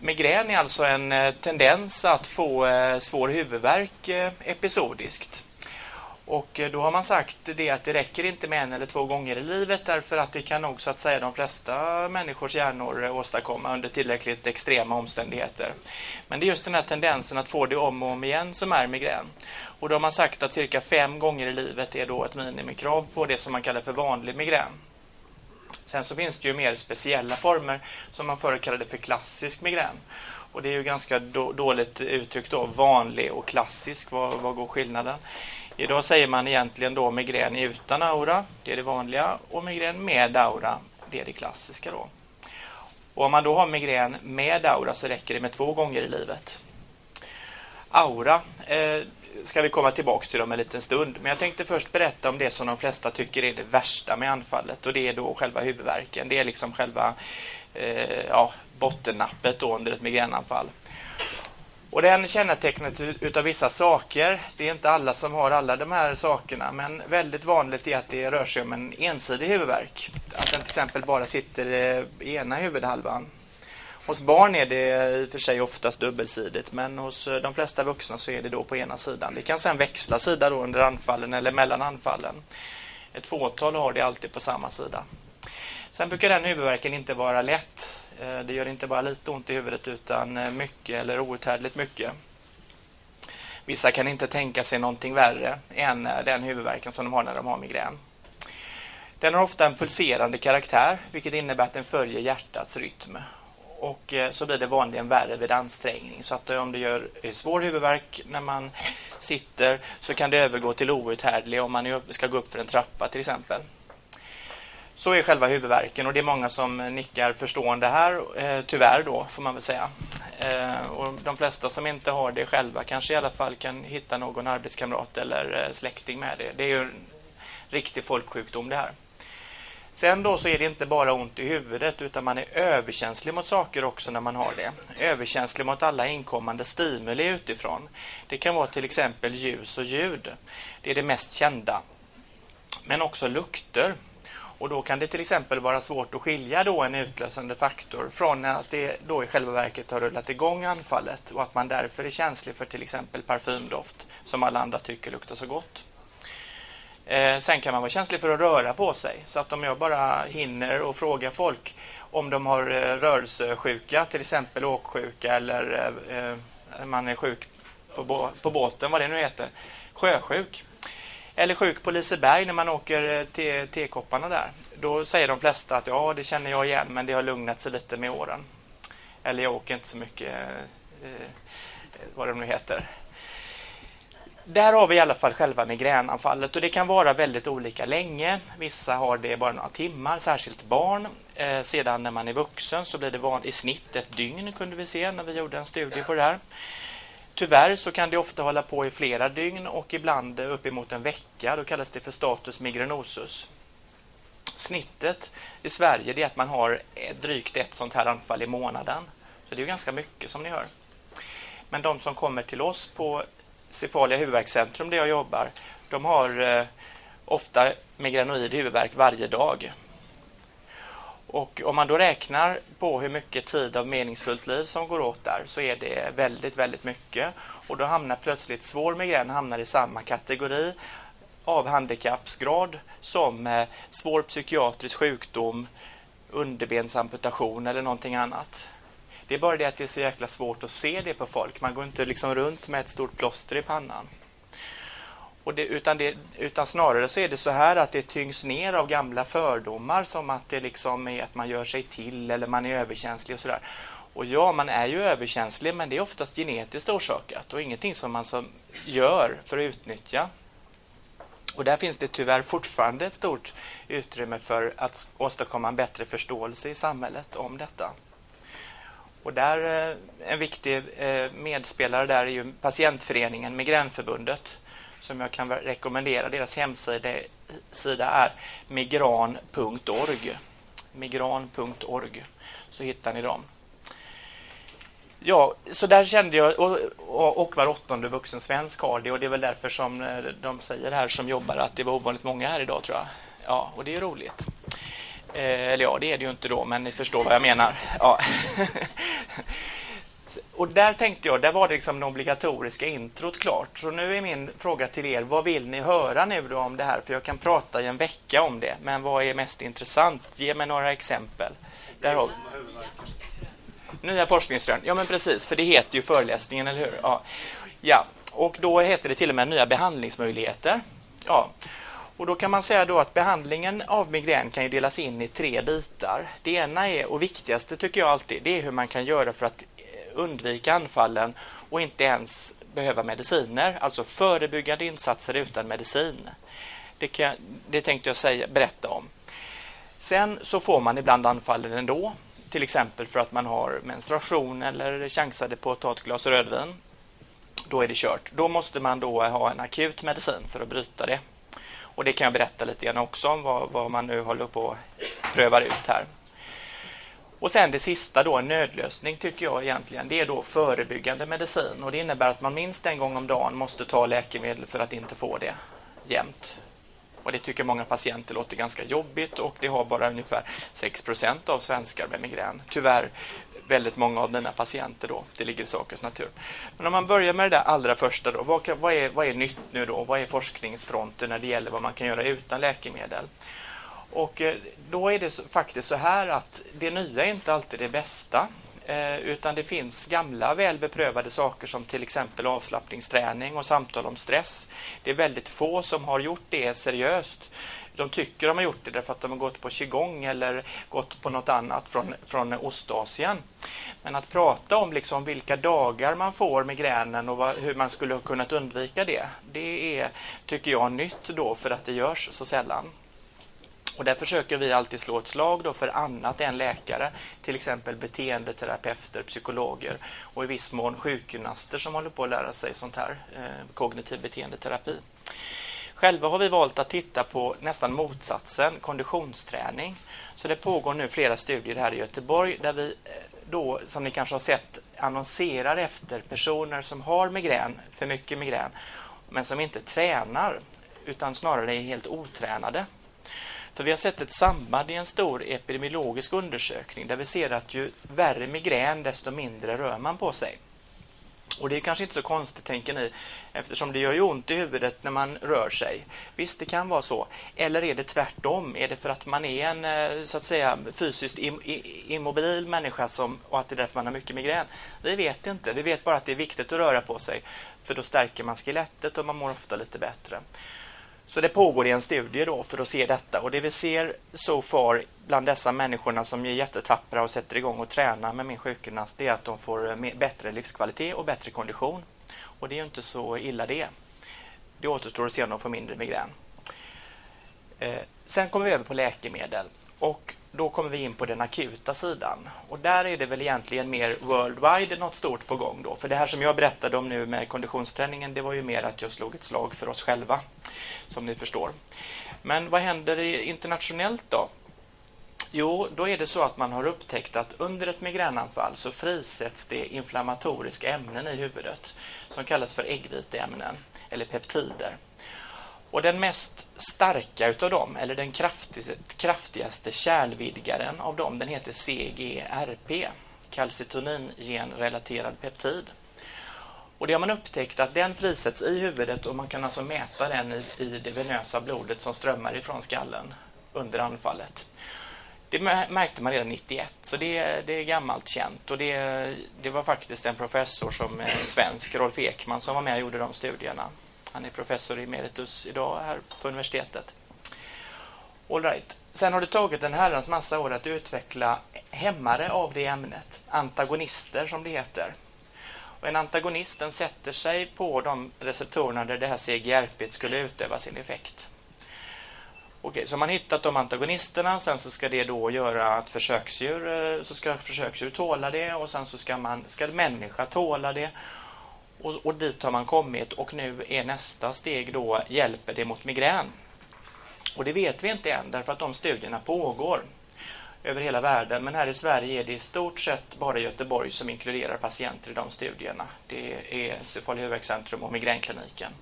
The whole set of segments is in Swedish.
migrän är alltså en eh, tendens att få eh, svår huvudvärk eh, episodiskt. Och då har man sagt det att det räcker inte med en eller två gånger i livet därför att det kan nog så att säga de flesta människors hjärnor åstadkomma under tillräckligt extrema omständigheter. Men det är just den här tendensen att få det om och om igen som är migrän. Och då har man sagt att cirka fem gånger i livet är då ett minimikrav på det som man kallar för vanlig migrän. Sen så finns det ju mer speciella former som man förr kallade för klassisk migrän. Och det är ju ganska då, dåligt uttryckt då, vanlig och klassisk. Vad, vad går skillnaden? Idag säger man egentligen då migrän utan aura, det är det vanliga, och migrän med aura, det är det klassiska då. Och om man då har migrän med aura så räcker det med två gånger i livet. Aura eh, ska vi komma tillbaks till om en liten stund. Men jag tänkte först berätta om det som de flesta tycker är det värsta med anfallet och det är då själva huvudvärken. Det är liksom själva eh, ja, bottennappet då under ett migränanfall. Och den kännetecknet utav vissa saker. Det är inte alla som har alla de här sakerna, men väldigt vanligt är att det rör sig om en ensidig huvudvärk. Att den till exempel bara sitter eh, i ena huvudhalvan. Hos barn är det i och för sig oftast dubbelsidigt, men hos eh, de flesta vuxna så är det då på ena sidan. Det kan sedan växla sida då under anfallen eller mellan anfallen. Ett fåtal har det alltid på samma sida. Sen brukar den huvudvärken inte vara lätt eh, det gör inte bara lite ont i huvudet utan eh, mycket eller outhärdligt mycket. Vissa kan inte tänka sig någonting värre än den huvudvärken som de har när de har migrän. Den har ofta en pulserande karaktär vilket innebär att den följer hjärtats rytm. Och eh, så blir det vanligen värre vid ansträngning. Så att eh, om det gör eh, svår huvudvärk när man sitter så kan det övergå till outhärdlig om man ska gå upp för en trappa till exempel. Så är själva huvudvärken och det är många som nickar förstående här, tyvärr då får man väl säga. Och de flesta som inte har det själva kanske i alla fall kan hitta någon arbetskamrat eller släkting med det. Det är ju en riktig folksjukdom det här. Sen då så är det inte bara ont i huvudet utan man är överkänslig mot saker också när man har det. Överkänslig mot alla inkommande stimuli utifrån. Det kan vara till exempel ljus och ljud. Det är det mest kända. Men också lukter. Och då kan det till exempel vara svårt att skilja då en utlösande faktor från att det då i själva verket har rullat igång anfallet och att man därför är känslig för till exempel parfymdoft som alla andra tycker luktar så gott. Eh, sen kan man vara känslig för att röra på sig. Så att om jag bara hinner och frågar folk om de har eh, rörelsesjuka, till exempel åksjuka eller eh, eh man är sjuk på, på båten, vad det nu heter, sjösjuk eller sjuk på Liseberg när man åker eh, till tekopparna där. Då säger de flesta att ja, det känner jag igen, men det har lugnat sig lite med åren. Eller jag åker inte så mycket, eh, eh vad det nu heter. Där har vi i alla fall själva migränanfallet och det kan vara väldigt olika länge. Vissa har det bara några timmar, särskilt barn. Eh, sedan när man är vuxen så blir det van, i snitt ett dygn kunde vi se när vi gjorde en studie på det här. Tyvärr så kan det ofta hålla på i flera dygn och ibland uppemot en vecka. Då kallas det för status migrenosus. Snittet i Sverige är att man har drygt ett sånt här anfall i månaden. Så det är ganska mycket som ni hör. Men de som kommer till oss på Cefalia huvudvärkscentrum där jag jobbar, de har eh, ofta migranoid huvudvärk varje dag. Och om man då räknar på hur mycket tid av meningsfullt liv som går åt där så är det väldigt, väldigt mycket. Och då hamnar plötsligt svår migrän hamnar i samma kategori av handikappsgrad som eh, svår psykiatrisk sjukdom, underbensamputation eller någonting annat. Det är bara det att det är så jäkla svårt att se det på folk. Man går inte liksom runt med ett stort plåster i pannan. Och det, utan, det, utan snarare så är det så här att det tyngs ner av gamla fördomar som att det liksom är att man gör sig till eller man är överkänslig och sådär. Och ja, man är ju överkänslig men det är oftast genetiskt orsakat och ingenting som man som gör för att utnyttja. Och där finns det tyvärr fortfarande ett stort utrymme för att åstadkomma en bättre förståelse i samhället om detta. Och där, eh, en viktig eh, medspelare där är ju patientföreningen Migränförbundet som jag kan rekommendera. Deras hemsida är migran.org. Migran.org. Så hittar ni dem. Ja, så där kände jag, och, och, och var åttonde vuxen svensk har det och det är väl därför som eh, de säger här som jobbar att det var ovanligt många här idag tror jag. Ja, och det är roligt. Eh, eller ja, det är det ju inte då, men ni förstår vad jag menar. Ja. och där tänkte jag, där var det liksom det obligatoriska introt klart. Så nu är min fråga till er, vad vill ni höra nu då om det här? För jag kan prata i en vecka om det, men vad är mest intressant? Ge mig några exempel. Där har Nya forskningsrön, ja men precis, för det heter ju föreläsningen, eller hur? Ja. ja, och då heter det till och med nya behandlingsmöjligheter. Ja. Och då kan man säga då att behandlingen av migrän kan ju delas in i tre bitar. Det ena är, och viktigaste tycker jag alltid, det är hur man kan göra för att eh, undvika anfallen och inte ens behöva mediciner, alltså förebyggande insatser utan medicin. Det, kan, det tänkte jag säga, berätta om. Sen så får man ibland anfallen ändå, till exempel för att man har menstruation eller chansade på att ta ett glas rödvin. Då är det kört. Då måste man då ha en akut medicin för att bryta det. Och Det kan jag berätta lite grann också om vad, vad man nu håller på att pröva ut här. Och sen det sista då, en nödlösning tycker jag egentligen, det är då förebyggande medicin. Och det innebär att man minst en gång om dagen måste ta läkemedel för att inte få det jämt. Och det tycker många patienter låter ganska jobbigt och det har bara ungefär 6% av svenskar med migrän. Tyvärr väldigt många av mina patienter då. Det ligger i sakens natur. Men om man börjar med det där allra första då. Vad, vad, är, vad är nytt nu då? Vad är forskningsfronten när det gäller vad man kan göra utan läkemedel? Och eh, då är det faktiskt så här att det nya är inte alltid det bästa. Eh, utan det finns gamla väl beprövade saker som till exempel avslappningsträning och samtal om stress. Det är väldigt få som har gjort det seriöst. De tycker de har gjort det därför att de har gått på qigong eller gått på något annat från, från Ostasien. Men att prata om liksom vilka dagar man får migränen och vad, hur man skulle ha kunnat undvika det, det är, tycker jag, nytt då för att det görs så sällan. Och där försöker vi alltid slå ett slag då för annat än läkare, till exempel beteendeterapeuter, psykologer och i viss mån sjukgymnaster som håller på att lära sig sånt här, eh, kognitiv beteendeterapi. Själva har vi valt att titta på nästan motsatsen, konditionsträning. Så det pågår nu flera studier här i Göteborg där vi eh, då, som ni kanske har sett, annonserar efter personer som har migrän, för mycket migrän, men som inte tränar utan snarare är helt otränade. För vi har sett ett samband i en stor epidemiologisk undersökning där vi ser att ju värre migrän desto mindre rör man på sig. Och det är kanske inte så konstigt, tänker ni, eftersom det gör ju ont i huvudet när man rör sig. Visst, det kan vara så. Eller är det tvärtom? Är det för att man är en eh, så att säga fysiskt immobil människa som, och att det är därför man har mycket migrän? Vi vet inte. Vi vet bara att det är viktigt att röra på sig, för då stärker man skelettet och man mår ofta lite bättre. Så det pågår en studie då för att se detta och det vi ser så far bland dessa människorna som är jättetappra och sätter igång och tränar med min sjukgymnast det är att de får eh, bättre livskvalitet och bättre kondition. Och det är ju inte så illa det. Det återstår att se om de får mindre migrän. Eh, sen kommer vi över på läkemedel och då kommer vi in på den akuta sidan. Och där är det väl egentligen mer worldwide något stort på gång då. För det här som jag berättade om nu med konditionsträningen, det var ju mer att jag slog ett slag för oss själva, som ni förstår. Men vad händer internationellt då? Jo, då är det så att man har upptäckt att under ett migränanfall så frisätts det inflammatoriska ämnen i huvudet som kallas för äggviteämnen eller peptider. Och den mest starka utav dem, eller den kraftigaste kärlvidgaren av dem, den heter CGRP, kalcitoningenrelaterad peptid. Och det har man upptäckt att den frisätts i huvudet och man kan alltså mäta den i, i det venösa blodet som strömmar ifrån skallen under anfallet. Det märkte man redan 91, så det, det är gammalt känt. Och det, det var faktiskt en professor som svensk, Rolf Ekman, som var med och gjorde de studierna. Han är professor emeritus idag här på universitetet. All right. Sen har det tagit en herrans massa år att utveckla hämmare av det ämnet, antagonister som det heter. Och en antagonist den sätter sig på de receptorerna där det här CGRP skulle utöva sin effekt. Okej, så man hittat de antagonisterna, sen så ska det då göra att försöksdjur, eh, så ska försöksdjur tåla det och sen så ska, man, ska människa tåla det och, och dit har man kommit och nu är nästa steg då, hjälper det mot migrän? Och det vet vi inte än därför att de studierna pågår över hela världen. Men här i Sverige är det i stort sett bara Göteborg som inkluderar patienter i de studierna. Det är Cefalia huvudvärkscentrum och migränkliniken.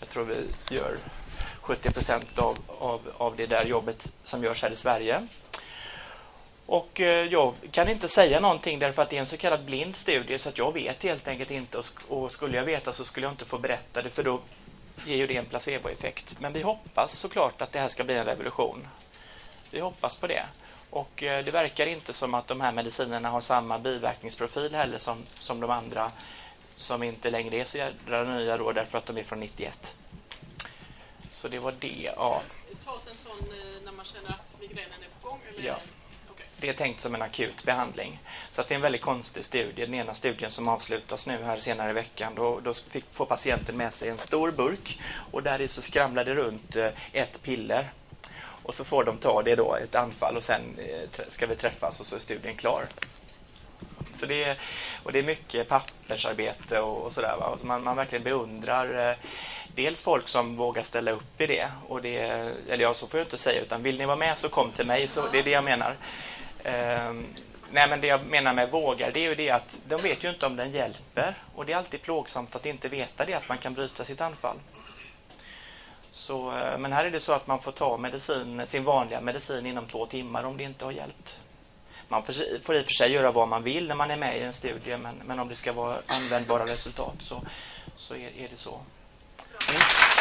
Jag tror vi gör 70 procent av, av, av det där jobbet som görs här i Sverige. Och eh, jag kan inte säga någonting därför att det är en så kallad blind studie så att jag vet helt enkelt inte och skulle jag veta så skulle jag inte få berätta det för då ger ju det en placeboeffekt. Men vi hoppas såklart att det här ska bli en revolution. Vi hoppas på det. Och eh, det verkar inte som att de här medicinerna har samma biverkningsprofil heller som, som de andra som inte längre är så jädra nya då därför att de är från 91. Så det var det. Ja. Tas en sån eh, när man känner att migränen är på gång? Eller? Ja. Det är tänkt som en akut behandling. Så att det är en väldigt konstig studie. Den ena studien som avslutas nu här senare i veckan, då, då fick, får patienten med sig en stor burk och där i så skramlar det runt eh, ett piller. Och så får de ta det då, ett anfall och sen eh, ska vi träffas och så är studien klar. Så det är, och det är mycket pappersarbete och, och sådär. Va? Så man, man verkligen beundrar eh, dels folk som vågar ställa upp i det. Och det eller ja, så får jag inte säga, utan vill ni vara med så kom till mig. Så det är det jag menar. Ehm, nej, men det jag menar med vågar, det är ju det att de vet ju inte om den hjälper. Och det är alltid plågsamt att inte veta det, att man kan bryta sitt anfall. Så, eh, men här är det så att man får ta medicin, sin vanliga medicin inom två timmar om det inte har hjälpt. Man får i och för sig göra vad man vill när man är med i en studie men, men om det ska vara användbara resultat så, så är, är det så. Mm.